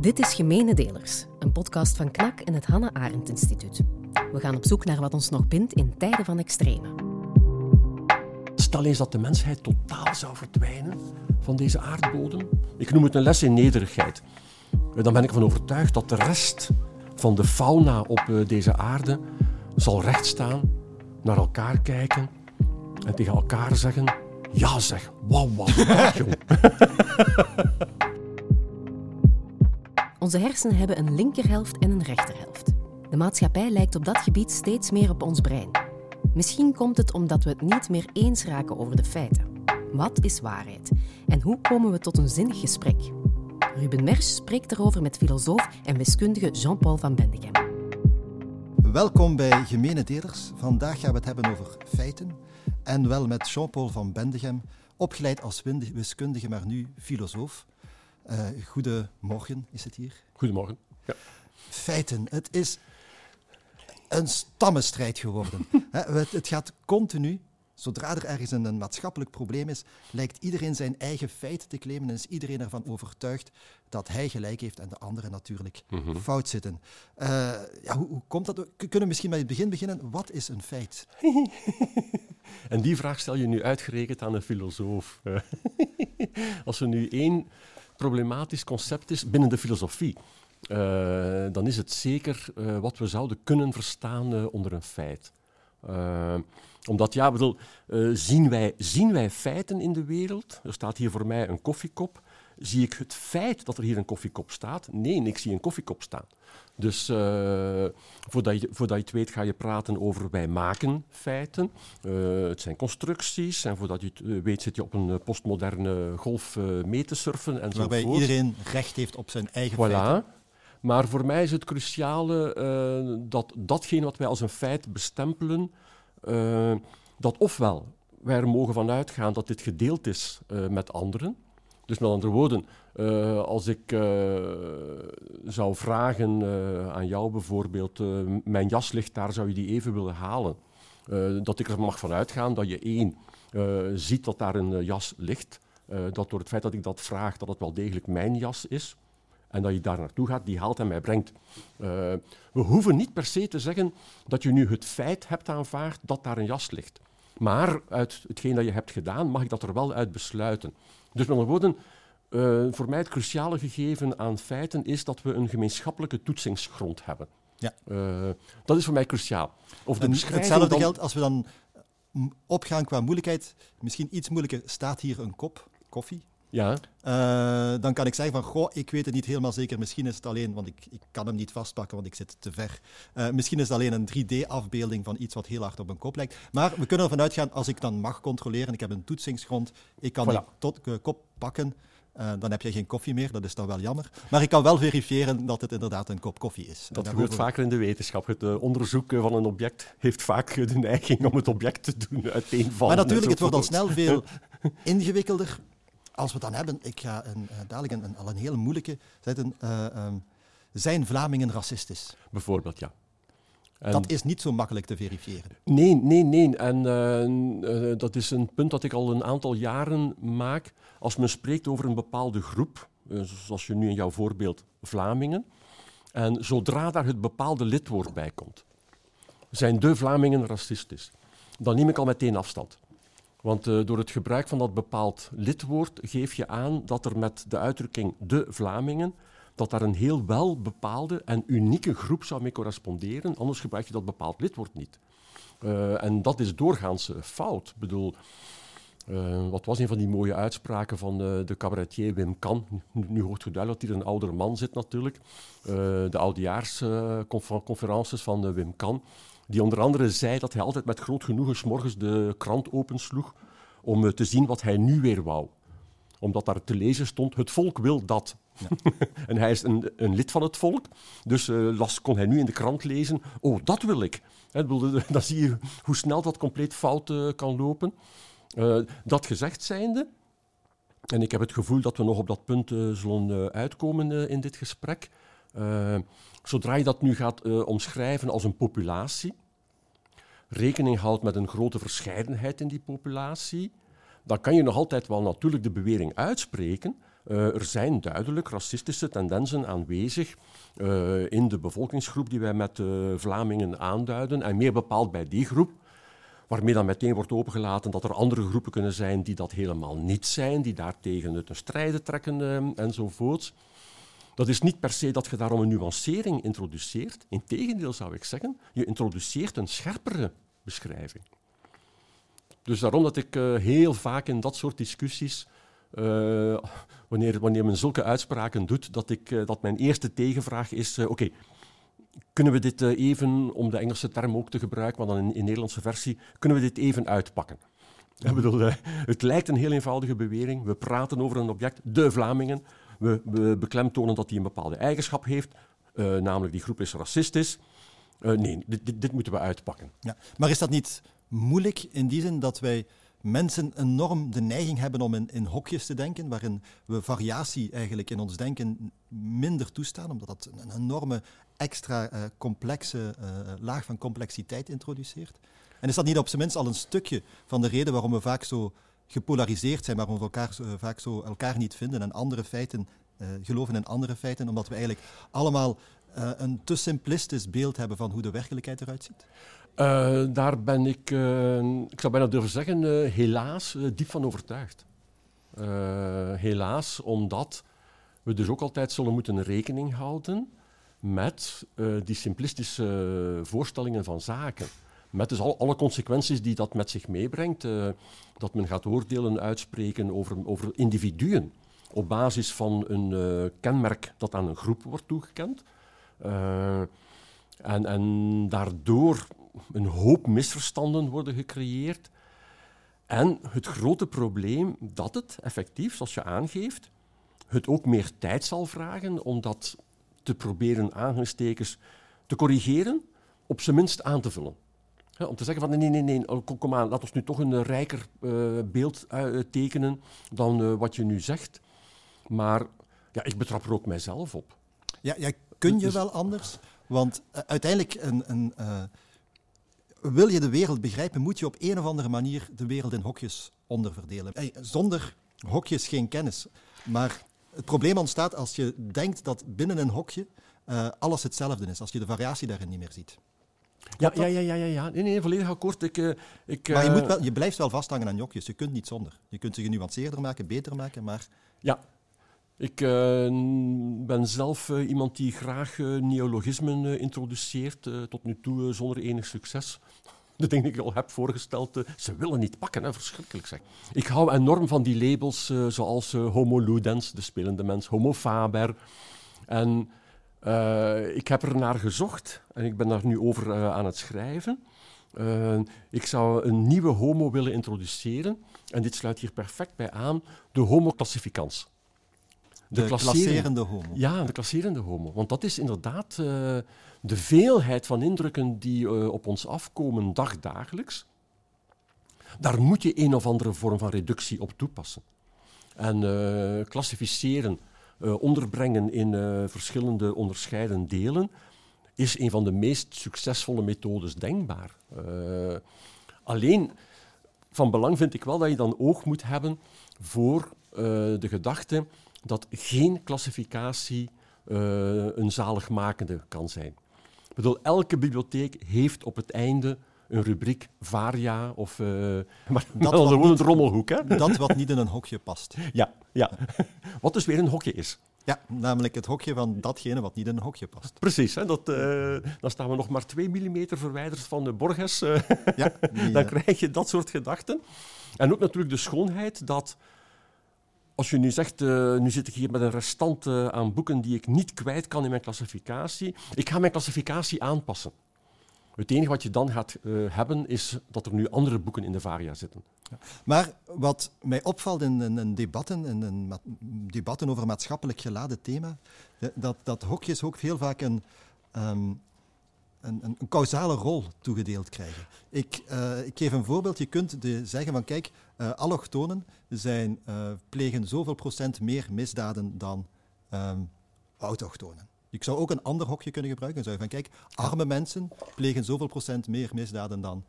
Dit is Gemene Delers, een podcast van KNAK en het Hannah Arendt Instituut. We gaan op zoek naar wat ons nog bindt in tijden van extreme. Stel eens dat de mensheid totaal zou verdwijnen van deze aardbodem. Ik noem het een les in nederigheid. Dan ben ik ervan overtuigd dat de rest van de fauna op eh, deze aarde zal rechtstaan, naar elkaar kijken en tegen elkaar zeggen: Ja, zeg, wauw, wauw, jong. Onze hersenen hebben een linkerhelft en een rechterhelft. De maatschappij lijkt op dat gebied steeds meer op ons brein. Misschien komt het omdat we het niet meer eens raken over de feiten. Wat is waarheid? En hoe komen we tot een zinnig gesprek? Ruben Mersch spreekt erover met filosoof en wiskundige Jean-Paul van Bendegem. Welkom bij Gemene Delers. Vandaag gaan we het hebben over feiten. En wel met Jean-Paul van Bendegem, opgeleid als wiskundige, maar nu filosoof. Uh, goedemorgen is het hier. Goedemorgen. Ja. Feiten. Het is een stammenstrijd geworden. het gaat continu Zodra er ergens een, maatschappelijk probleem is, lijkt iedereen zijn eigen feiten te claimen en is iedereen ervan overtuigd dat hij gelijk heeft en de anderen natuurlijk mhm. fout zitten. Uh, ja, hoe, hoe, komt dat? We kunnen misschien bij het begin beginnen. Wat is een feit? en die vraag stel je nu uitgerekend aan een filosoof. Als er nu één problematisch concept is binnen de filosofie, uh, dan is het zeker uh, wat we zouden kunnen verstaan onder een feit omdat, ja, bedoel, zien, wij, zien wij feiten in de wereld? Er staat hier voor mij een koffiekop. Zie ik het feit dat er hier een koffiekop staat? Nee, ik zie een koffiekop staan. Dus uh, voordat, je, voordat je het weet ga je praten over wij maken feiten. Uh, het zijn constructies. En voordat je het weet zit je op een postmoderne golf mee te surfen. En Waarbij iedereen recht heeft op zijn eigen voilà. feiten. Maar voor mij is het cruciale dat datgene wat wij als een feit bestempelen, uh, dat ofwel wij er mogen van uitgaan dat dit gedeeld is uh, met anderen. Dus met andere woorden, uh, als ik zou vragen aan jou bijvoorbeeld, mijn jas ligt daar, zou je die even willen halen? dat ik er mag van uitgaan dat je één ziet dat daar een jas ligt, dat door het feit dat ik dat vraag, dat het wel degelijk mijn jas is. En dat je daar naartoe gaat, die haalt en mij brengt. We hoeven niet per se te zeggen dat je nu het feit hebt aanvaard dat daar een jas ligt. Maar uit hetgeen dat je hebt gedaan, mag ik dat er wel uit besluiten. Dus met andere woorden, uh, voor mij het cruciale gegeven aan feiten is dat we een gemeenschappelijke toetsingsgrond hebben. Ja. Uh, dat is voor mij cruciaal. Of de hetzelfde dan... geldt als we dan opgaan qua moeilijkheid. Misschien iets moeilijker. Staat hier een kop koffie? Ja. Uh, dan kan ik zeggen van, goh, ik weet het niet helemaal zeker. Misschien is het alleen, want ik, ik kan hem niet vastpakken, want ik zit te ver. Uh, misschien is het alleen een 3D-afbeelding van iets wat heel hard op een kop lijkt. Maar we kunnen ervan uitgaan, als ik dan mag controleren, ik heb een toetsingsgrond, ik kan voilà. die tot, uh, kop pakken, dan heb je geen koffie meer, dat is dan wel jammer. Maar ik kan wel verifiëren dat het inderdaad een kop koffie is. Dat gebeurt vaker in de wetenschap. Het onderzoek van een object heeft vaak de neiging om het object te doen uiteenvallen. Maar natuurlijk, het wordt al snel veel ingewikkelder als we het dan hebben, ik ga een, uh, dadelijk een, een, al een hele moeilijke zetten. Uh, um, zijn Vlamingen racistisch? Bijvoorbeeld, ja. En dat is niet zo makkelijk te verifiëren. Nee, nee, nee. En uh, dat is een punt dat ik al een aantal jaren maak. Als men spreekt over een bepaalde groep, zoals je nu in jouw voorbeeld Vlamingen, en zodra daar het bepaalde lidwoord bij komt, zijn de Vlamingen racistisch, dan neem ik al meteen afstand. Want uh, door het gebruik van dat bepaald lidwoord geef je aan dat er met de uitdrukking de Vlamingen, dat daar een heel wel bepaalde en unieke groep zou mee corresponderen, anders gebruik je dat bepaald lidwoord niet. Uh, en dat is doorgaans uh, fout. Ik bedoel, wat was een van die mooie uitspraken van de cabaretier Wim Kan? Nu, hoort je duidelijk dat hier een oudere man zit natuurlijk. de oudejaarsconferences van Wim Kan die onder andere zei dat hij altijd met groot genoegen s morgens de krant opensloeg om eh, te zien wat hij nu weer wou. Omdat daar te lezen stond, het volk wil dat. En hij is een, een, lid van het volk, dus uh, las, kon hij nu in de krant lezen, oh, dat wil ik. Dan zie je hoe snel dat compleet fout uh, kan lopen. Dat gezegd zijnde, en ik heb het gevoel dat we nog op dat punt zullen uitkomen in dit gesprek, Zodra je dat nu gaat uh, omschrijven als een populatie, rekening houdt met een grote verscheidenheid in die populatie, dan kan je nog altijd wel natuurlijk de bewering uitspreken Uh, er zijn duidelijk racistische tendensen aanwezig uh, in de bevolkingsgroep die wij met Vlamingen aanduiden. En meer bepaald bij die groep, waarmee dan meteen wordt opengelaten dat er andere groepen kunnen zijn die dat helemaal niet zijn, die daartegen het strijden trekken enzovoorts. Dat is niet per se dat je daarom een nuancering introduceert. Integendeel zou ik zeggen, je introduceert een scherpere beschrijving. Dus daarom dat ik uh, heel vaak in dat soort discussies, uh, wanneer, wanneer men zulke uitspraken doet, dat, ik, uh, dat mijn eerste tegenvraag is: oké, kunnen we dit even, om de Engelse term ook te gebruiken, maar dan in, in Nederlandse versie, kunnen we dit even uitpakken? Ik bedoel, het lijkt een heel eenvoudige bewering. We praten over een object, de Vlamingen. We, we beklemtonen dat hij een bepaalde eigenschap heeft, namelijk die groep is racistisch. nee, dit, dit, dit moeten we uitpakken. Ja. Maar is dat niet moeilijk in die zin dat wij mensen enorm de neiging hebben om in, in hokjes te denken, waarin we variatie eigenlijk in ons denken minder toestaan, omdat dat een enorme extra uh, complexe laag van complexiteit introduceert. En is dat niet op zijn minst al een stukje van de reden waarom we vaak zo gepolariseerd zijn, waarom we elkaar uh, vaak zo elkaar niet vinden en andere feiten geloven in andere feiten, omdat we eigenlijk allemaal een te simplistisch beeld hebben van hoe de werkelijkheid eruit ziet? Daar ben ik, ik zou bijna durven zeggen, helaas diep van overtuigd. helaas, omdat we dus ook altijd zullen moeten rekening houden met die simplistische voorstellingen van zaken. Met dus al, alle consequenties die dat met zich meebrengt. dat men gaat oordelen uitspreken over, over individuen op basis van een kenmerk dat aan een groep wordt toegekend. en, en daardoor een hoop misverstanden worden gecreëerd. En het grote probleem dat het effectief, zoals je aangeeft, het ook meer tijd zal vragen om dat te proberen aangestekens te corrigeren, op zijn minst aan te vullen. Om te zeggen van nee, nee, nee, oh, kom, kom aan, laat ons nu toch een rijker uh, beeld uh, tekenen dan uh, wat je nu zegt. Maar ja, ik betrap er ook mijzelf op. Ja, ja kun je wel anders? Want uiteindelijk een, een wil je de wereld begrijpen, moet je op een of andere manier de wereld in hokjes onderverdelen. Hey, zonder hokjes geen kennis. Maar het probleem ontstaat als je denkt dat binnen een hokje alles hetzelfde is, als je de variatie daarin niet meer ziet. Ja, ja, ja, ja, ja. Nee, nee, volledig akkoord. Ik, uh, ik. Maar je, moet wel, je blijft wel vasthangen aan hokjes. Je kunt niet zonder. Je kunt ze genuanceerder maken, beter maken, maar... Ja, ik uh, ben zelf uh, iemand die graag uh, neologismen introduceert, tot nu toe zonder enig succes. De dingen die ik al heb voorgesteld, ze willen niet pakken, hè, verschrikkelijk zeg. Ik hou enorm van die labels zoals homo ludens, de spelende mens, homo faber. En ik heb er naar gezocht en ik ben daar nu over aan het schrijven. ik zou een nieuwe homo willen introduceren en dit sluit hier perfect bij aan, de homo classificans. De, de klasserende homo. Ja, de klasserende homo. Want dat is inderdaad de veelheid van indrukken die op ons afkomen dagdagelijks. Daar moet je een of andere vorm van reductie op toepassen. En klassificeren, onderbrengen in verschillende onderscheiden delen, is een van de meest succesvolle methodes denkbaar. alleen van belang vind ik wel dat je dan oog moet hebben voor de gedachte dat geen klassificatie een zaligmakende kan zijn. Ik bedoel, elke bibliotheek heeft op het einde een rubriek varia of uh, maar dat dan gewoon een rommelhoek. Hè? Dat wat niet in een hokje past. Ja, ja. wat dus weer een hokje is. Ja, namelijk het hokje van datgene wat niet in een hokje past. Precies, hè, dat, uh, dan staan we nog maar twee millimeter verwijderd van de Borges. Uh, ja, die, dan krijg je dat soort gedachten. En ook natuurlijk de schoonheid dat als je nu zegt, uh, nu zit ik hier met een restant uh, aan boeken die ik niet kwijt kan in mijn klassificatie. Ik ga mijn klassificatie aanpassen. Het enige wat je dan gaat uh, hebben, is dat er nu andere boeken in de varia zitten. Maar wat mij opvalt in, debatten, in, in, debatten over maatschappelijk geladen thema, dat, dat hokjes ook heel vaak een, um, een, een, causale rol toegedeeld krijgen. Ik, uh, ik geef een voorbeeld. Je kunt de, zeggen van kijk, uh, allochtonen zijn, plegen zoveel procent meer misdaden dan um, autochtonen. Ik zou ook een ander hokje kunnen gebruiken. Dan zou je van kijk, arme mensen plegen zoveel procent meer misdaden dan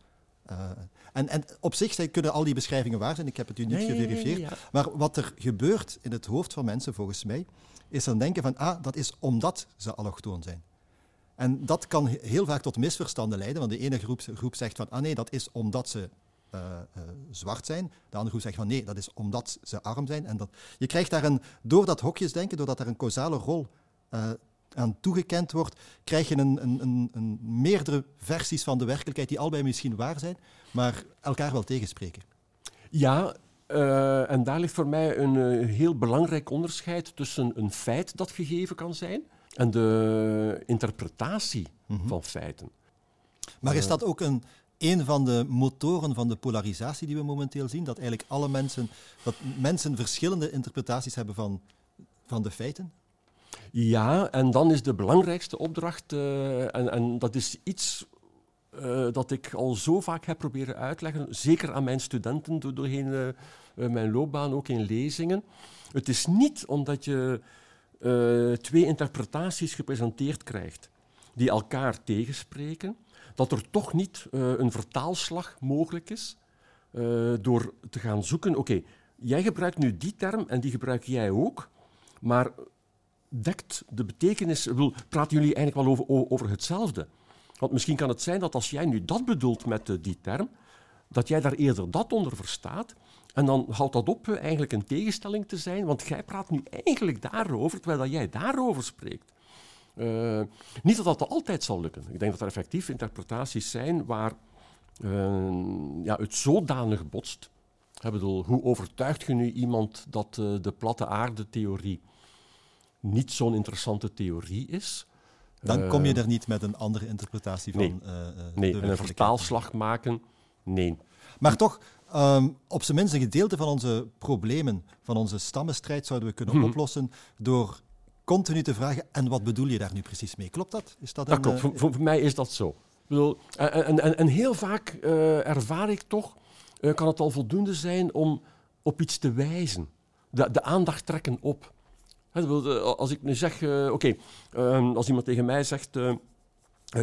Uh, en, en, op zich zijn, kunnen al die beschrijvingen waar zijn, ik heb het u niet geverifieerd. maar wat er gebeurt in het hoofd van mensen, volgens mij, is dan denken van, ah, dat is omdat ze allochtoon zijn. En dat kan heel vaak tot misverstanden leiden, want de ene groep, groep zegt van, ah nee, dat is omdat ze uh, uh, zwart zijn. De andere groep zegt van, nee, dat is omdat ze arm zijn. En dat, je krijgt daar een, door dat hokjesdenken, doordat er een causale rol uh, aan toegekend wordt, krijg je een, een, een, een, meerdere versies van de werkelijkheid die allebei misschien waar zijn, maar elkaar wel tegenspreken. Ja, uh, en daar ligt voor mij een uh, heel belangrijk onderscheid tussen een feit dat gegeven kan zijn en de interpretatie mm -hmm. van feiten. Maar is dat ook een, een van de motoren van de polarisatie die we momenteel zien? Dat eigenlijk alle mensen, dat mensen verschillende interpretaties hebben van, van de feiten? Ja, en dan is de belangrijkste opdracht, uh, en, en, dat is iets uh, dat ik al zo vaak heb proberen uitleggen, zeker aan mijn studenten door, doorheen uh, mijn loopbaan, ook in lezingen. Het is niet omdat je twee interpretaties gepresenteerd krijgt die elkaar tegenspreken, dat er toch niet een vertaalslag mogelijk is door te gaan zoeken. Oké, jij gebruikt nu die term en die gebruik jij ook, maar dekt de betekenis. Wil, praten jullie eigenlijk wel over, over hetzelfde? Want misschien kan het zijn dat als jij nu dat bedoelt met uh, die term, dat jij daar eerder dat onder verstaat. En dan houdt dat op uh, eigenlijk een tegenstelling te zijn, want jij praat nu eigenlijk daarover, terwijl dat jij daarover spreekt. Uh, niet dat dat altijd zal lukken. Ik denk dat er effectief interpretaties zijn waar ja, het zodanig botst. Ik bedoel, hoe overtuigt je nu iemand dat de platte aarde-theorie niet zo'n interessante theorie is. Dan kom je er niet met een andere interpretatie van. Nee, uh, nee. en een vertaalslag maken, nee. Maar toch, um, op zijn minst een gedeelte van onze problemen, van onze stammenstrijd, zouden we kunnen hmm. oplossen door continu te vragen: en wat bedoel je daar nu precies mee? Klopt dat? Is dat, dat een, klopt. Uh, voor, voor, mij is dat zo. Ik bedoel, en, en, en, heel vaak uh, ervaar ik toch, kan het al voldoende zijn om op iets te wijzen. De, de aandacht trekken op. Als ik nu zeg, uh, oké, okay, uh, als iemand tegen mij zegt, uh,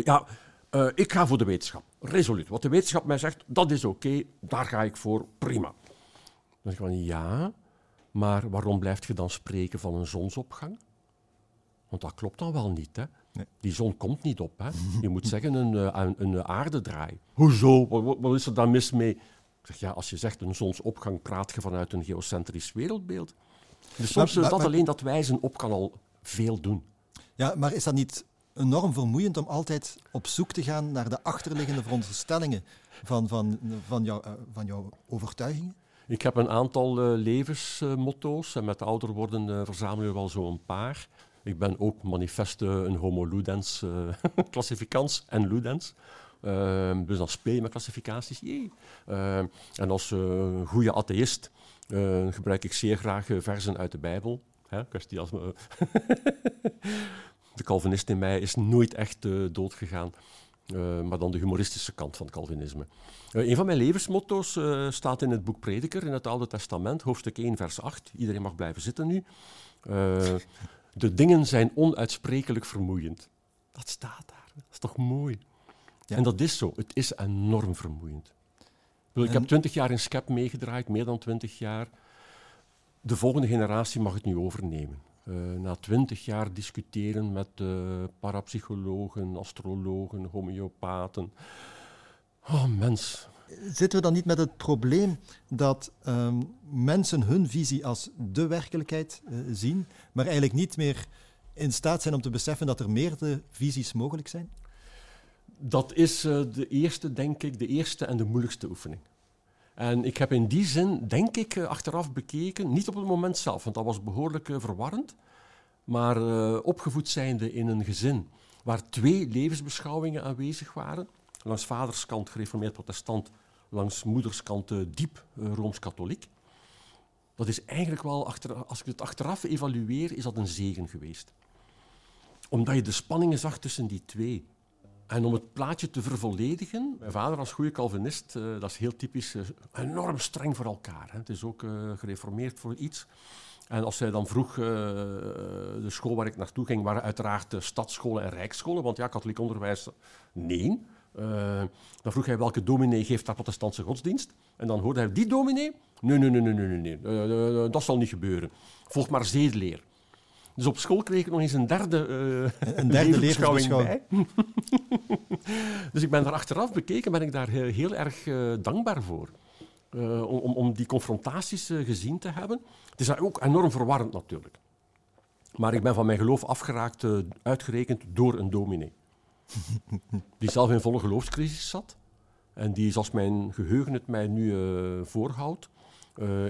ja, ik ga voor de wetenschap, resoluut. Wat de wetenschap mij zegt, dat is oké, okay, daar ga ik voor, prima. Dan zeg ik van, ja, maar waarom blijft je dan spreken van een zonsopgang? Want dat klopt dan wel niet, hè? Nee. Die zon komt niet op, hè? Je moet zeggen een, een, een aardedraai. Hoezo? Wat, wat is er dan mis mee? Ik zeg, ja, als je zegt een zonsopgang, praat je vanuit een geocentrisch wereldbeeld. Dus soms maar, dat alleen dat wijzen op kan al veel doen. Ja, maar is dat niet enorm vermoeiend om altijd op zoek te gaan naar de achterliggende veronderstellingen van, van, van, jou, uh, van jouw overtuigingen? Ik heb een aantal uh, levensmotto's en met ouder worden uh, verzamelen we wel zo een paar. Ik ben ook manifeste een homo ludens klassificans en ludens. Ehm, dus dan speel je met klassificaties. Ehm, en als goede atheïst uh, gebruik ik zeer graag uh, versen uit de Bijbel. Hè, kwestie als me, de Calvinist in mij is nooit echt uh, doodgegaan. maar dan de humoristische kant van het Calvinisme. een van mijn levensmotto's staat in het boek Prediker in het Oude Testament, hoofdstuk 1, vers 8. Iedereen mag blijven zitten nu. de dingen zijn onuitsprekelijk vermoeiend. Dat staat daar. Dat is toch mooi? Ja. En dat is zo. Het is enorm vermoeiend. Ik heb twintig jaar in SCEP meegedraaid, meer dan twintig jaar. De volgende generatie mag het nu overnemen. Uh, na twintig jaar discussiëren met uh, parapsychologen, astrologen, homeopaten. Oh, mens. Zitten we dan niet met het probleem dat um, mensen hun visie als de werkelijkheid uh, zien, maar eigenlijk niet meer in staat zijn om te beseffen dat er meerdere visies mogelijk zijn? Dat is uh, de eerste, denk ik, de eerste en de moeilijkste oefening. En ik heb in die zin, denk ik, uh, achteraf bekeken, niet op het moment zelf, want dat was behoorlijk uh, verwarrend, maar opgevoed zijnde in een gezin waar twee levensbeschouwingen aanwezig waren. Langs vaderskant gereformeerd protestant, langs moederskant diep rooms-katholiek. Dat is eigenlijk wel, achter, als ik het achteraf evalueer, is dat een zegen geweest. Omdat je de spanningen zag tussen die twee. En om het plaatje te vervolledigen, mijn vader als goede Calvinist, uh, dat is heel typisch, uh, enorm streng voor elkaar. Hè. Het is ook uh, gereformeerd voor iets. En als zij dan vroeg, de school waar ik naartoe ging, waren uiteraard stadsscholen en rijksscholen, want ja, katholiek onderwijs, nee. Dan vroeg hij welke dominee geeft daar protestantse godsdienst. En dan hoorde hij, die dominee? Nee, nee, nee, nee, nee, nee. Dat zal niet gebeuren. Volg maar zedeleer. Dus op school kreeg ik nog eens een derde, uh, een derde levensbeschouwing bij. dus ik ben daar achteraf bekeken, ben ik daar heel, erg dankbaar voor. om, om die confrontaties gezien te hebben. Het is ook enorm verwarrend natuurlijk. Maar ik ben van mijn geloof afgeraakt, uitgerekend door een dominee. die zelf in volle geloofscrisis zat. En die, zoals mijn geheugen het mij nu voorhoudt,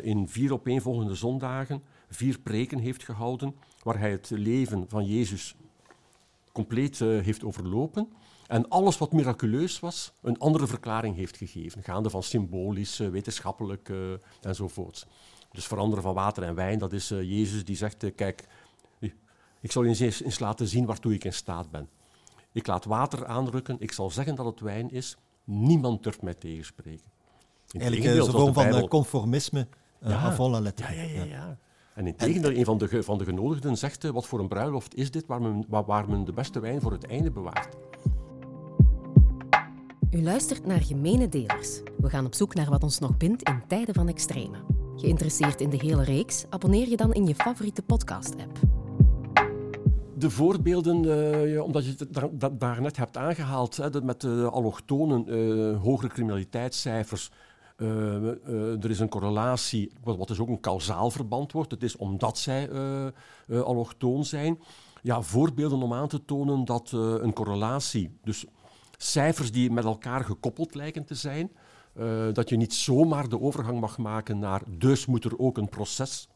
in vier opeenvolgende zondagen vier preken heeft gehouden, waar hij het leven van Jezus compleet uh, heeft overlopen. En alles wat miraculeus was, een andere verklaring heeft gegeven, gaande van symbolisch, wetenschappelijk enzovoorts. Dus veranderen van water en wijn, dat is Jezus die zegt, kijk, ik zal je eens, eens laten zien waartoe ik in staat ben. Ik laat water aanrukken, ik zal zeggen dat het wijn is. Niemand durft mij tegenspreken. Eigenlijk een vorm van conformisme uh, ja. volle letter. Ja, ja, ja. ja. En in tegendeel, een van de, van de genodigden zegt, wat voor een bruiloft is dit waar men, waar men de beste wijn voor het einde bewaart. U luistert naar Gemene Delers. We gaan op zoek naar wat ons nog bindt in tijden van extreme. Geïnteresseerd in de hele reeks? Abonneer je dan in je favoriete podcast-app de voorbeelden, uh, omdat je het daar, daarnet hebt aangehaald, hè, met de allochtonen, uh, hogere criminaliteitscijfers. Uh, er is een correlatie, wat dus ook een kausaal verband wordt. Het is omdat zij allochtoon zijn. Ja, voorbeelden om aan te tonen dat een correlatie, dus cijfers die met elkaar gekoppeld lijken te zijn, dat je niet zomaar de overgang mag maken naar dus moet er ook een proces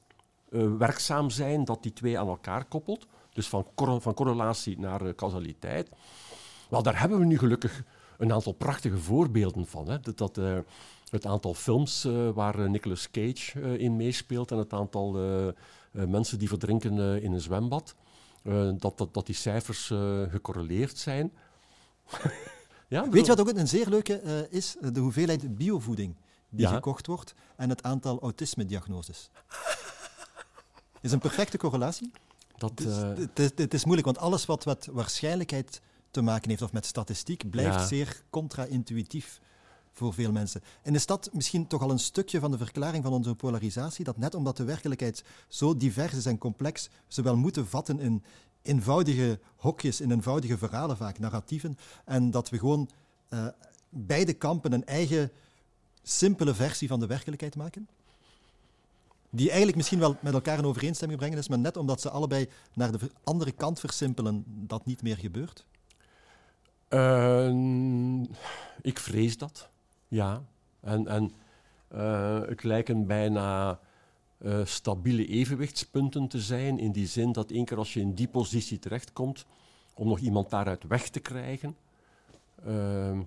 werkzaam zijn dat die twee aan elkaar koppelt. Dus van, van correlatie naar uh, causaliteit. Wel, daar hebben we nu gelukkig een aantal prachtige voorbeelden van. Hè. Dat, dat uh, het aantal films uh, waar Nicolas Cage in meespeelt en het aantal mensen die verdrinken in een zwembad, dat, dat, dat die cijfers gecorreleerd zijn. ja, Weet je wat ook een zeer leuke is? De hoeveelheid biovoeding die gekocht wordt en het aantal autisme-diagnoses. is een perfecte correlatie. Dat, uh... het, is, het, is, moeilijk, want alles wat met waarschijnlijkheid te maken heeft of met statistiek blijft zeer contra-intuïtief voor veel mensen. En is dat misschien toch al een stukje van de verklaring van onze polarisatie? Dat net omdat de werkelijkheid zo divers is en complex, ze wel moeten vatten in eenvoudige hokjes, in eenvoudige verhalen vaak, narratieven, en dat we gewoon uh, beide kampen een eigen simpele versie van de werkelijkheid maken? die eigenlijk misschien wel met elkaar in overeenstemming brengen is, maar net omdat ze allebei naar de andere kant versimpelen, dat niet meer gebeurt? Uh, ik vrees dat, ja. En, en uh, het lijken bijna uh, stabiele evenwichtspunten te zijn, in die zin dat één keer als je in die positie terechtkomt, om nog iemand daaruit weg te krijgen, ehm,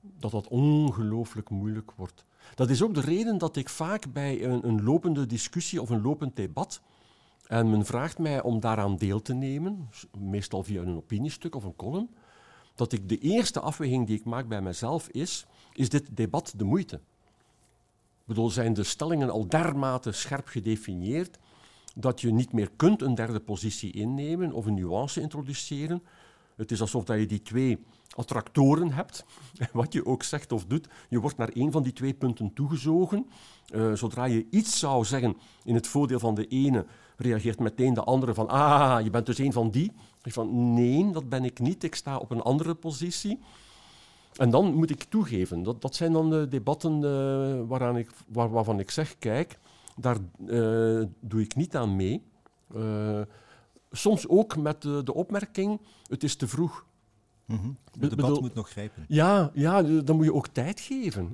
dat dat ongelooflijk moeilijk wordt. Dat is ook de reden dat ik vaak bij een, een lopende discussie of een lopend debat en men vraagt mij om daaraan deel te nemen, meestal via een opiniestuk of een column, dat ik de eerste afweging die ik maak bij mezelf is, is dit debat de moeite? Ik bedoel, zijn de stellingen al dermate scherp gedefinieerd dat je niet meer kunt een derde positie innemen of een nuance introduceren? Het is alsof dat je die twee attractoren hebt, wat je ook zegt of doet, je wordt naar één van die twee punten toegezogen. Uh, zodra je iets zou zeggen in het voordeel van de ene, reageert meteen de andere van, ah, je bent dus een van die. Van, nee, dat ben ik niet, ik sta op een andere positie. En dan moet ik toegeven, dat, dat zijn dan de debatten uh, waaraan ik, waar, waarvan ik zeg, kijk, daar uh, doe ik niet aan mee. soms ook met de, de opmerking, het is te vroeg. Mm -hmm. Het debat moet nog grijpen. Ja, ja, dan moet je ook tijd geven.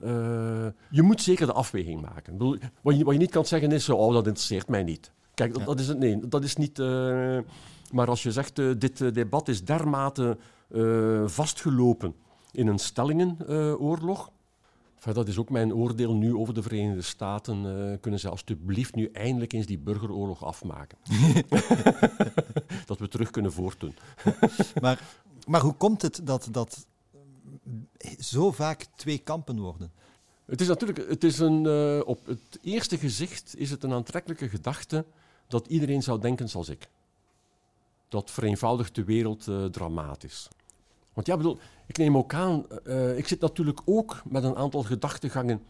Je moet zeker de afweging maken. Wat je, wat je niet kan zeggen is, oh, dat interesseert mij niet. Kijk, dat, dat is het, nee, dat is niet... Maar als je zegt, uh, dit debat is dermate vastgelopen in een stellingenoorlog, enfin, dat is ook mijn oordeel nu over de Verenigde Staten, kunnen ze alstublieft nu eindelijk eens die burgeroorlog afmaken. dat we terug kunnen voortdoen. maar maar hoe komt het dat, dat zo vaak twee kampen worden? Het is natuurlijk, het is een, uh, op het eerste gezicht is het een aantrekkelijke gedachte dat iedereen zou denken zoals ik. Dat vereenvoudigt de wereld uh, dramatisch. Want ja, bedoel, ik neem ook aan, uh, ik zit natuurlijk ook met een aantal gedachtegangen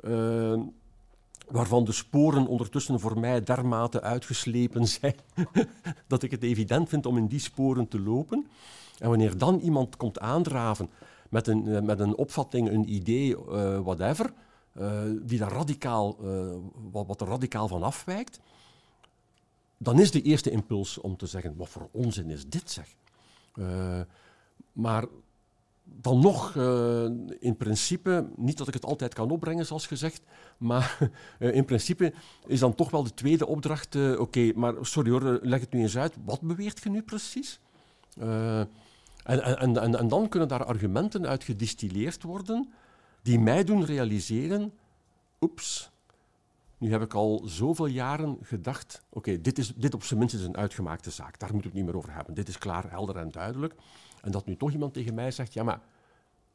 uh, waarvan de sporen ondertussen voor mij dermate uitgeslepen zijn dat ik het evident vind om in die sporen te lopen. En wanneer dan iemand komt aandraven met een, met een opvatting, een idee, whatever, die daar radicaal, wat, wat er radicaal van afwijkt, dan is de eerste impuls om te zeggen, wat voor onzin is dit zeg. Uh, maar dan nog, uh, in principe, niet dat ik het altijd kan opbrengen, zoals gezegd, maar uh, in principe is dan toch wel de tweede opdracht, oké, maar sorry hoor, leg het nu eens uit, wat beweert je nu precies? En, en, en, en, dan kunnen daar argumenten uit gedistilleerd worden die mij doen realiseren, oeps, nu heb ik al zoveel jaren gedacht, oké, dit dit, dit op zijn minst is een uitgemaakte zaak. Daar moeten we het niet meer over hebben. Dit is klaar, helder en duidelijk. En dat nu toch iemand tegen mij zegt, ja maar,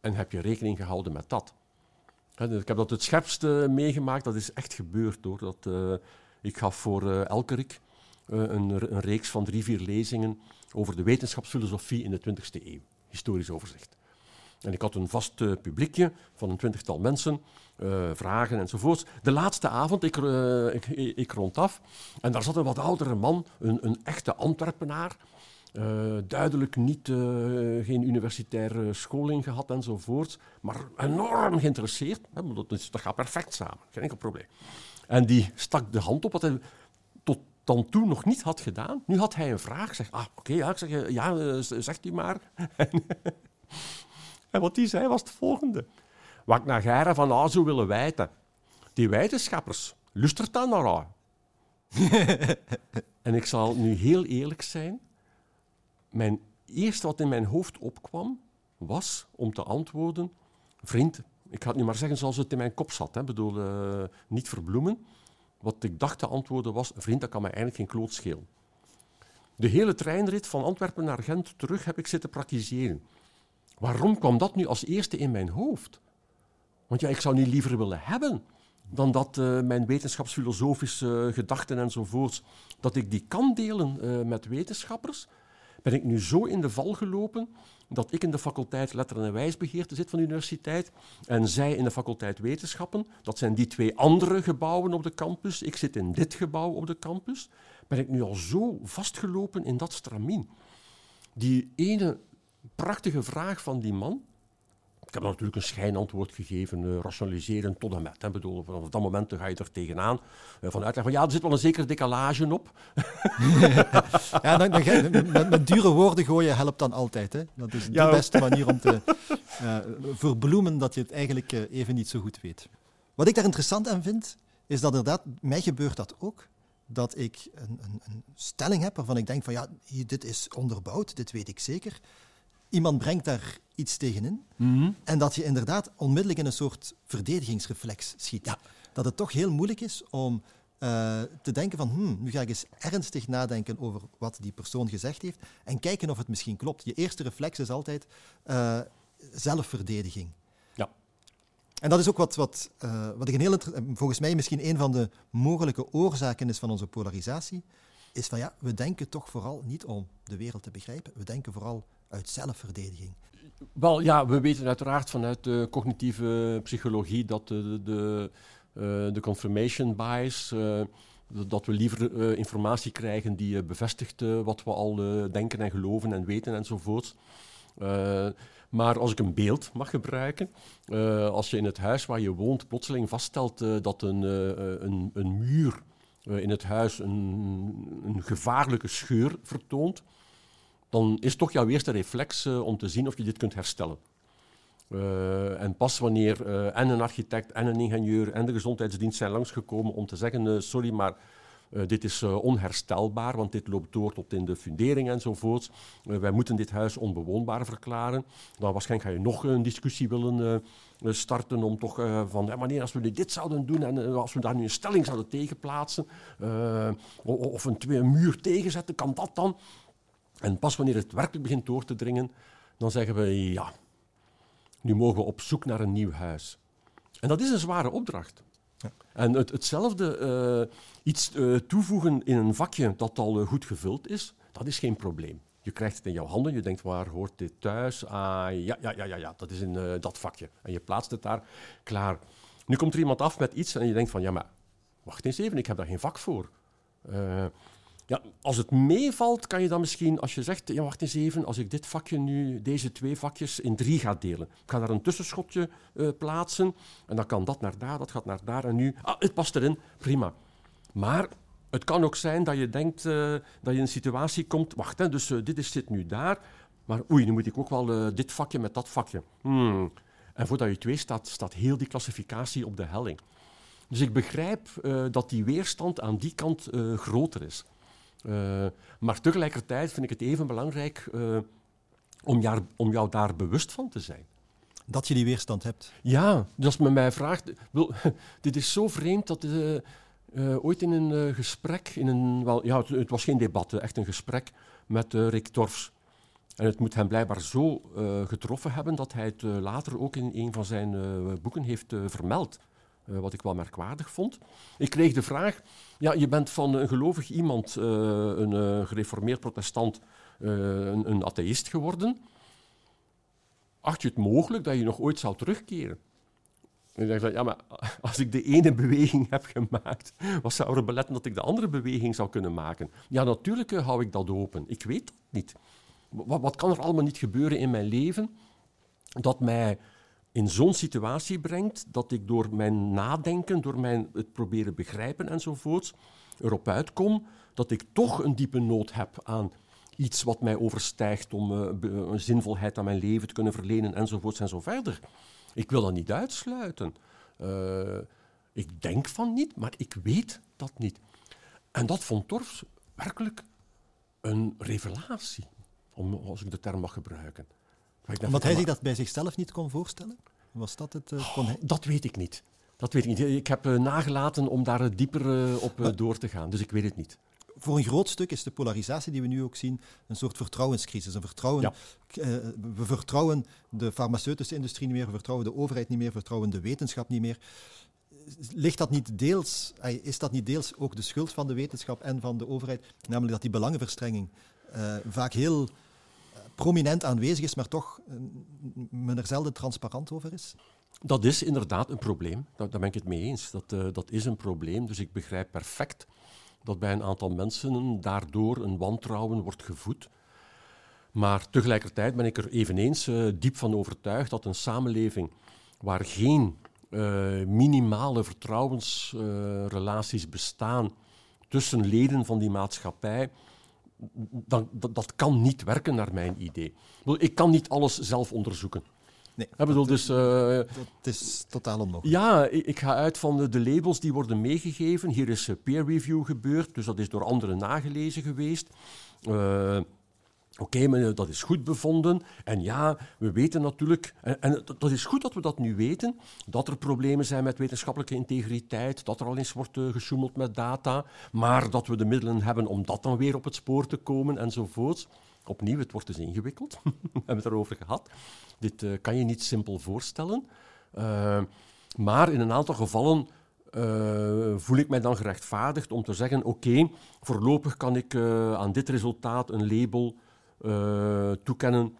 en heb je rekening gehouden met dat? Ik heb dat het scherpste meegemaakt, dat is echt gebeurd hoor. Dat, uh, ik gaf voor uh, Elkerik uh, een, een, reeks van drie, vier lezingen over de wetenschapsfilosofie in de 20e eeuw. Historisch overzicht. En ik had een vast publiekje van een twintigtal mensen uh, vragen enzovoorts. De laatste avond, ik, uh, ik, ik, rond af en daar zat een wat oudere man, een, een echte Antwerpenaar. Uh, duidelijk niet, geen universitaire scholing gehad enzovoorts, maar enorm geïnteresseerd. Hè, dat, is, dat gaat perfect samen, geen enkel probleem. En die stak de hand op wat hij tot dan toe nog niet had gedaan. Nu had hij een vraag. Zeg, ah, oké, ja, ik zeg, ja, zegt u maar. en wat hij zei was het volgende. Wat ik naar Geire van A zou willen weten. Die wetenschappers, lustert dan naar haar? en ik zal nu heel eerlijk zijn. Mijn eerste wat in mijn hoofd opkwam, was om te antwoorden... Vriend, ik ga het nu maar zeggen zoals het in mijn kop zat. Hè. bedoel, uh, niet verbloemen. Wat ik dacht te antwoorden was... Vriend, dat kan mij eigenlijk geen kloot schelen. De hele treinrit van Antwerpen naar Gent terug heb ik zitten praktiseren. Waarom kwam dat nu als eerste in mijn hoofd? Want ja, ik zou niet liever willen hebben dan dat uh, mijn wetenschapsfilosofische gedachten enzovoorts, dat ik die kan delen uh, met wetenschappers. Ben ik nu zo in de val gelopen dat ik in de faculteit Letteren en Wijsbegeerte zit van de universiteit en zij in de faculteit Wetenschappen. Dat zijn die twee andere gebouwen op de campus. Ik zit in dit gebouw op de campus. Ben ik nu al zo vastgelopen in dat stramien. Die ene prachtige vraag van die man, heb natuurlijk een schijnantwoord gegeven, uh, rationaliseren tot en met. Hè. Bedoel, vanaf dat moment ga je er tegenaan uh, van uitleggen van ja, er zit wel een zekere decalage op. ja, dan, dan, met, met, dure woorden gooien helpt dan altijd. Hè. Dat is de beste manier om te uh, verbloemen dat je het eigenlijk even niet zo goed weet. Wat ik daar interessant aan vind, is dat inderdaad, mij gebeurt dat ook, dat ik een, een, een stelling heb waarvan ik denk van ja, dit is onderbouwd, dit weet ik zeker iemand brengt daar iets tegenin. Mm En dat je inderdaad onmiddellijk in een soort verdedigingsreflex schiet. Ja. Dat het toch heel moeilijk is om uh, te denken van, hmm, nu ga ik eens ernstig nadenken over wat die persoon gezegd heeft en kijken of het misschien klopt. Je eerste reflex is altijd uh, zelfverdediging. Ja. En dat is ook wat, wat, uh, wat ik een heel, volgens mij misschien een van de mogelijke oorzaken is van onze polarisatie, is van ja, we denken toch vooral niet om de wereld te begrijpen, we denken vooral uit zelfverdediging? Wel ja, we weten uiteraard vanuit de cognitieve psychologie dat de, de, uh, de confirmation bias, uh, dat we liever uh, informatie krijgen die bevestigt wat we al denken en geloven en weten enzovoort. maar als ik een beeld mag gebruiken, als je in het huis waar je woont plotseling vaststelt dat een, een, een muur in het huis een, een gevaarlijke scheur vertoont, dan is toch jouw eerste reflex uh, om te zien of je dit kunt herstellen. Uh, en pas wanneer uh, en een architect en een ingenieur en de gezondheidsdienst zijn langsgekomen om te zeggen, sorry, maar dit is onherstelbaar, want dit loopt door tot in de fundering enzovoort. wij moeten dit huis onbewoonbaar verklaren. Dan waarschijnlijk ga je nog een discussie willen starten om toch van, wanneer als we dit zouden doen en als we daar nu een stelling zouden tegenplaatsen of een, een muur tegenzetten, kan dat dan? En pas wanneer het werkelijk begint door te dringen, dan zeggen we ja, nu mogen we op zoek naar een nieuw huis. En dat is een zware opdracht. Ja. En het, hetzelfde, uh, iets uh, toevoegen in een vakje dat al uh, goed gevuld is, dat is geen probleem. Je krijgt het in jouw handen, je denkt, waar hoort dit thuis? Ah, ja, ja, ja, ja, ja dat is in dat vakje. En je plaatst het daar, klaar. Nu komt er iemand af met iets en je denkt van, ja, maar wacht eens even, ik heb daar geen vak voor. Ja, als het meevalt, kan je dan misschien, als je zegt, ja, wacht eens even, als ik dit vakje nu, deze twee vakjes in drie ga delen. Ik ga daar een tussenschotje uh, plaatsen en dan kan dat naar daar, dat gaat naar daar en nu, ah, het past erin, prima. Maar het kan ook zijn dat je denkt uh, dat je in een situatie komt, wacht, hè, dus uh, dit is, zit nu daar, maar oei, nu moet ik ook wel dit vakje met dat vakje. Hmm. En voordat je het weet, staat, staat heel die klassificatie op de helling. Dus ik begrijp dat die weerstand aan die kant groter is. Uh, maar tegelijkertijd vind ik het even belangrijk uh, om, jou, om jou daar bewust van te zijn. Dat je die weerstand hebt. Ja, dus als men mij vraagt. Wil, dit is zo vreemd dat uh, ooit in een gesprek, in een, wel, ja, het, het, was geen debat, echt een gesprek met Rick Torfs. En het moet hem blijkbaar zo getroffen hebben dat hij het later ook in een van zijn boeken heeft vermeld. Uh, wat ik wel merkwaardig vond. Ik kreeg de vraag: ja, je bent van een gelovig iemand, uh, een uh, gereformeerd protestant, een, een, atheïst geworden. Acht je het mogelijk dat je nog ooit zou terugkeren? En ik dacht ja, maar als ik de ene beweging heb gemaakt, wat zou er beletten dat ik de andere beweging zou kunnen maken? Ja, natuurlijk hou ik dat open. Ik weet het niet. Wat, wat kan er allemaal niet gebeuren in mijn leven dat mij in zo'n situatie brengt dat ik door mijn nadenken, door mijn, het proberen begrijpen enzovoorts, erop uitkom dat ik toch een diepe nood heb aan iets wat mij overstijgt om uh, een zinvolheid aan mijn leven te kunnen verlenen enzovoorts en zo verder. Ik wil dat niet uitsluiten. Uh, ik denk van niet, maar ik weet dat niet. En dat vond Torfs werkelijk een revelatie, om, als ik de term mag gebruiken. Omdat hij zich dat bij zichzelf niet kon voorstellen? Was dat het? Uh, oh, dat weet ik niet. Dat weet ik niet. Ik heb uh, nagelaten om daar uh, dieper op door te gaan, dus ik weet het niet. Voor een groot stuk is de polarisatie die we nu ook zien een soort vertrouwenscrisis. Een vertrouwen, ja. we vertrouwen de farmaceutische industrie niet meer, we vertrouwen de overheid niet meer, we vertrouwen de wetenschap niet meer. Ligt dat niet deels, is dat niet deels ook de schuld van de wetenschap en van de overheid? Namelijk dat die belangenverstrenging vaak heel prominent aanwezig is, maar toch uh, men er zelden transparant over is? Dat is inderdaad een probleem. Daar, daar ben ik het mee eens. Dat, uh, dat is een probleem. Dus ik begrijp perfect dat bij een aantal mensen daardoor een wantrouwen wordt gevoed. Maar tegelijkertijd ben ik er eveneens uh, diep van overtuigd dat een samenleving waar geen minimale vertrouwensrelaties bestaan tussen leden van die maatschappij, dat, dat, dat, kan niet werken naar mijn idee. Ik kan niet alles zelf onderzoeken. Nee, ik bedoel, dus, uh, dat is totaal onmogelijk. Ja, ik, ik, ga uit van de, de, labels die worden meegegeven. Hier is peer review gebeurd, dus dat is door anderen nagelezen geweest. Uh, Oké, okay, dat is goed bevonden. En ja, we weten natuurlijk, en, en dat is goed dat we dat nu weten, dat er problemen zijn met wetenschappelijke integriteit, dat er al eens wordt uh, gesjoemeld met data, maar dat we de middelen hebben om dat dan weer op het spoor te komen enzovoorts. Opnieuw, het wordt dus ingewikkeld. we hebben het erover gehad. Dit uh, kan je niet simpel voorstellen. Uh, maar in een aantal gevallen voel ik mij dan gerechtvaardigd om te zeggen: oké, voorlopig kan ik aan dit resultaat een label toekennen,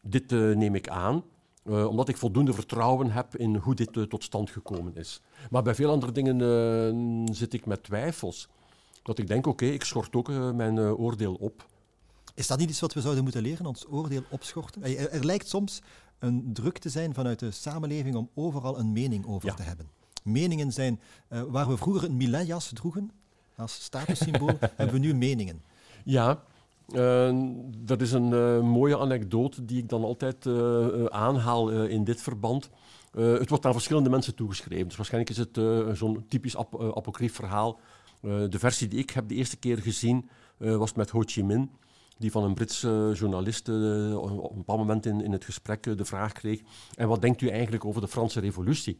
dit uh, neem ik aan, uh, omdat ik voldoende vertrouwen heb in hoe dit tot stand gekomen is. Maar bij veel andere dingen zit ik met twijfels. Dat ik denk, oké, okay, ik schort ook mijn oordeel op. Is dat niet iets wat we zouden moeten leren, ons oordeel opschorten? Er, er, lijkt soms een druk te zijn vanuit de samenleving om overal een mening over ja. te hebben. Meningen zijn, waar we vroeger een miletjas droegen als statussymbool, hebben we nu meningen. Ja, uh, dat is een uh, mooie anekdote die ik dan altijd uh, aanhaal in dit verband. het wordt aan verschillende mensen toegeschreven. Dus waarschijnlijk is het zo'n typisch ap apocrief verhaal. de versie die ik heb de eerste keer gezien was met Ho Chi Minh, die van een Britse journalist op een bepaald moment in, in het gesprek de vraag kreeg: En wat denkt u eigenlijk over de Franse Revolutie?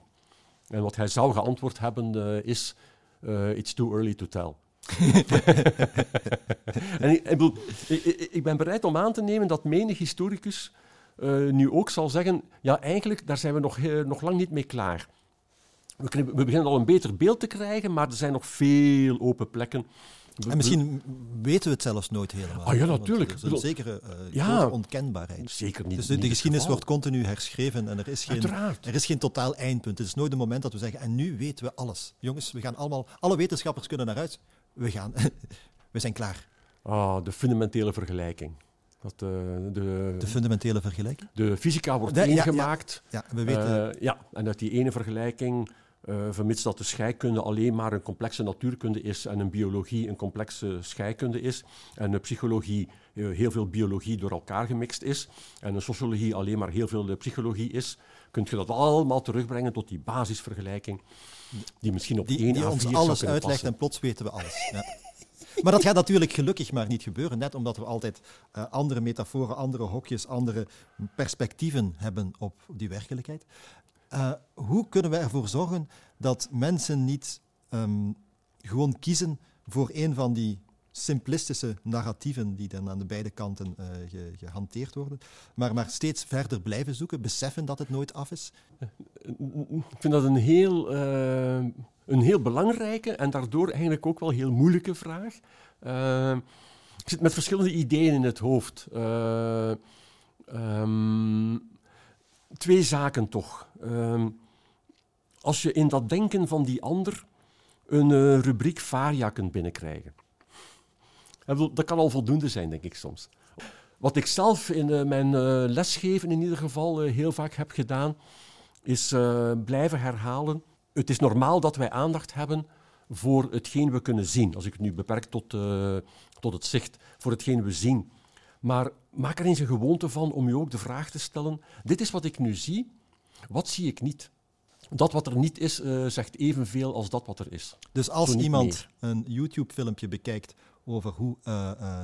En wat hij zou geantwoord hebben is: It's too early to tell. en ik, ik, ik, ben bereid om aan te nemen dat menig historicus uh, nu ook zal zeggen: ja, eigenlijk, daar zijn we nog, uh, nog lang niet mee klaar. We, we, beginnen al een beter beeld te krijgen, maar er zijn nog veel open plekken En misschien weten we het zelfs nooit helemaal. Ah ja, natuurlijk. Er is een zekere uh, ja, onkenbaarheid. Zeker niet. Dus de, de geschiedenis wordt continu herschreven en er is, geen, Uiteraard. er is geen totaal eindpunt. Het is nooit een moment dat we zeggen, en nu weten we alles. Jongens, we gaan allemaal, alle wetenschappers kunnen naar huis. We gaan, we zijn klaar. Ah, de fundamentele vergelijking. Dat, uh, de, de fundamentele vergelijking? De fysica wordt De- één ja, gemaakt. Ja, we weten... Eh, ja, en uit die ene vergelijking, eh, vermits dat de scheikunde alleen maar een complexe natuurkunde is en een biologie een complexe scheikunde is, en een psychologie eh, heel veel biologie door elkaar gemixt is, en een sociologie alleen maar heel veel eh, psychologie is, kun je dat allemaal terugbrengen tot die basisvergelijking, die misschien op die, één die A4 ons alles uitlegt passen. en plots weten we alles. Ja. Maar dat gaat natuurlijk gelukkig maar niet gebeuren, net omdat we altijd uh, andere metaforen, andere hokjes, andere perspectieven hebben op die werkelijkheid. Uh, hoe kunnen we ervoor zorgen dat mensen niet um, gewoon kiezen voor een van die simplistische narratieven die dan aan de beide kanten ge, gehanteerd worden, maar, maar steeds verder blijven zoeken, beseffen dat het nooit af is? Ik vind dat een heel, uh, een heel belangrijke en daardoor eigenlijk ook wel heel moeilijke vraag. Uh, ik zit met verschillende ideeën in het hoofd. Um, twee zaken toch. Um, als je in dat denken van die ander een rubriek varia kunt binnenkrijgen. Dat kan al voldoende zijn, denk ik soms. Wat ik zelf in uh, mijn uh, lesgeven in ieder geval heel vaak heb gedaan, is blijven herhalen. Het is normaal dat wij aandacht hebben voor hetgeen we kunnen zien. Als ik het nu beperk tot, uh, tot het zicht, voor hetgeen we zien. Maar maak er eens een gewoonte van om je ook de vraag te stellen: dit is wat ik nu zie, wat zie ik niet? Dat wat er niet is, uh, zegt evenveel als dat wat er is. Dus als iemand een YouTube-filmpje bekijkt over hoe uh,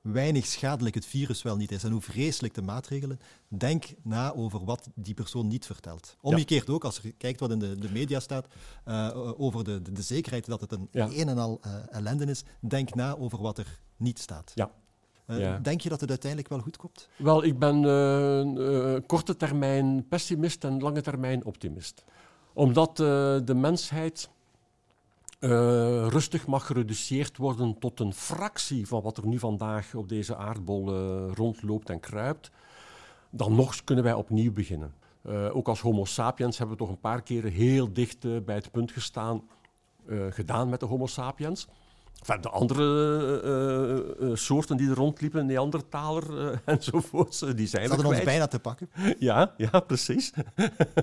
weinig schadelijk het virus wel niet is en hoe vreselijk de maatregelen, denk na over wat die persoon niet vertelt. Omgekeerd ja. ook, als je kijkt wat in de, de media staat uh, over de, de, de, zekerheid dat het een ja. een en al ellende is, denk na over wat er niet staat. Ja. Uh, ja. Denk je dat het uiteindelijk wel goed komt? Wel, ik ben uh, korte termijn pessimist en lange termijn optimist. Omdat de mensheid uh, rustig mag gereduceerd worden tot een fractie van wat er nu vandaag op deze aardbol uh, rondloopt en kruipt, dan nog kunnen wij opnieuw beginnen. Uh, ook als Homo sapiens hebben we toch een paar keren heel dicht bij het punt gestaan, gedaan met de Homo sapiens. Enfin, de andere soorten die er rondliepen, Neandertaler enzovoorts, die zijn Ze hadden we ons bijna te pakken. Ja, ja precies.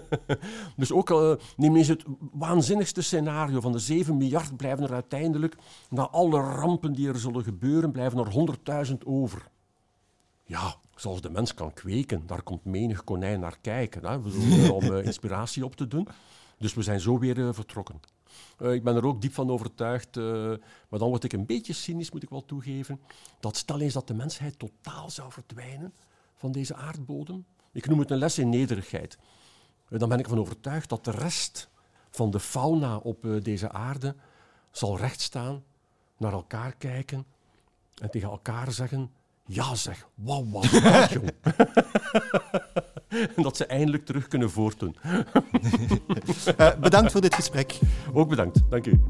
dus ook uh, neem eens het waanzinnigste scenario van de 7 miljard blijven er uiteindelijk, na alle rampen die er zullen gebeuren, blijven er 100.000 over. Ja, zoals de mens kan kweken, daar komt menig konijn naar kijken, hè, om uh, inspiratie op te doen. Dus we zijn zo weer uh, vertrokken. Uh, ik ben er ook diep van overtuigd, uh, maar dan word ik een beetje cynisch, moet ik wel toegeven, dat stel eens dat de mensheid totaal zou verdwijnen van deze aardbodem. Ik noem het een les in nederigheid. Uh, dan ben ik ervan overtuigd dat de rest van de fauna op deze aarde zal rechtstaan, naar elkaar kijken en tegen elkaar zeggen, ja zeg, wauw, wat dat, jong. en dat ze eindelijk terug kunnen voortdoen. uh, bedankt voor dit gesprek. Ook bedankt, dank u.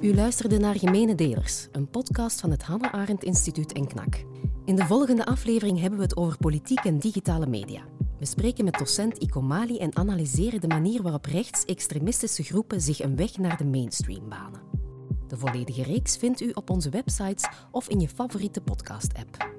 U luisterde naar Gemene Delers, een podcast van het Hannah Arendt Instituut en KNAK. In de volgende aflevering hebben we het over politiek en digitale media. We spreken met docent Iko Mali en analyseren de manier waarop rechtsextremistische groepen zich een weg naar de mainstream banen. De volledige reeks vindt u op onze websites of in je favoriete podcast-app.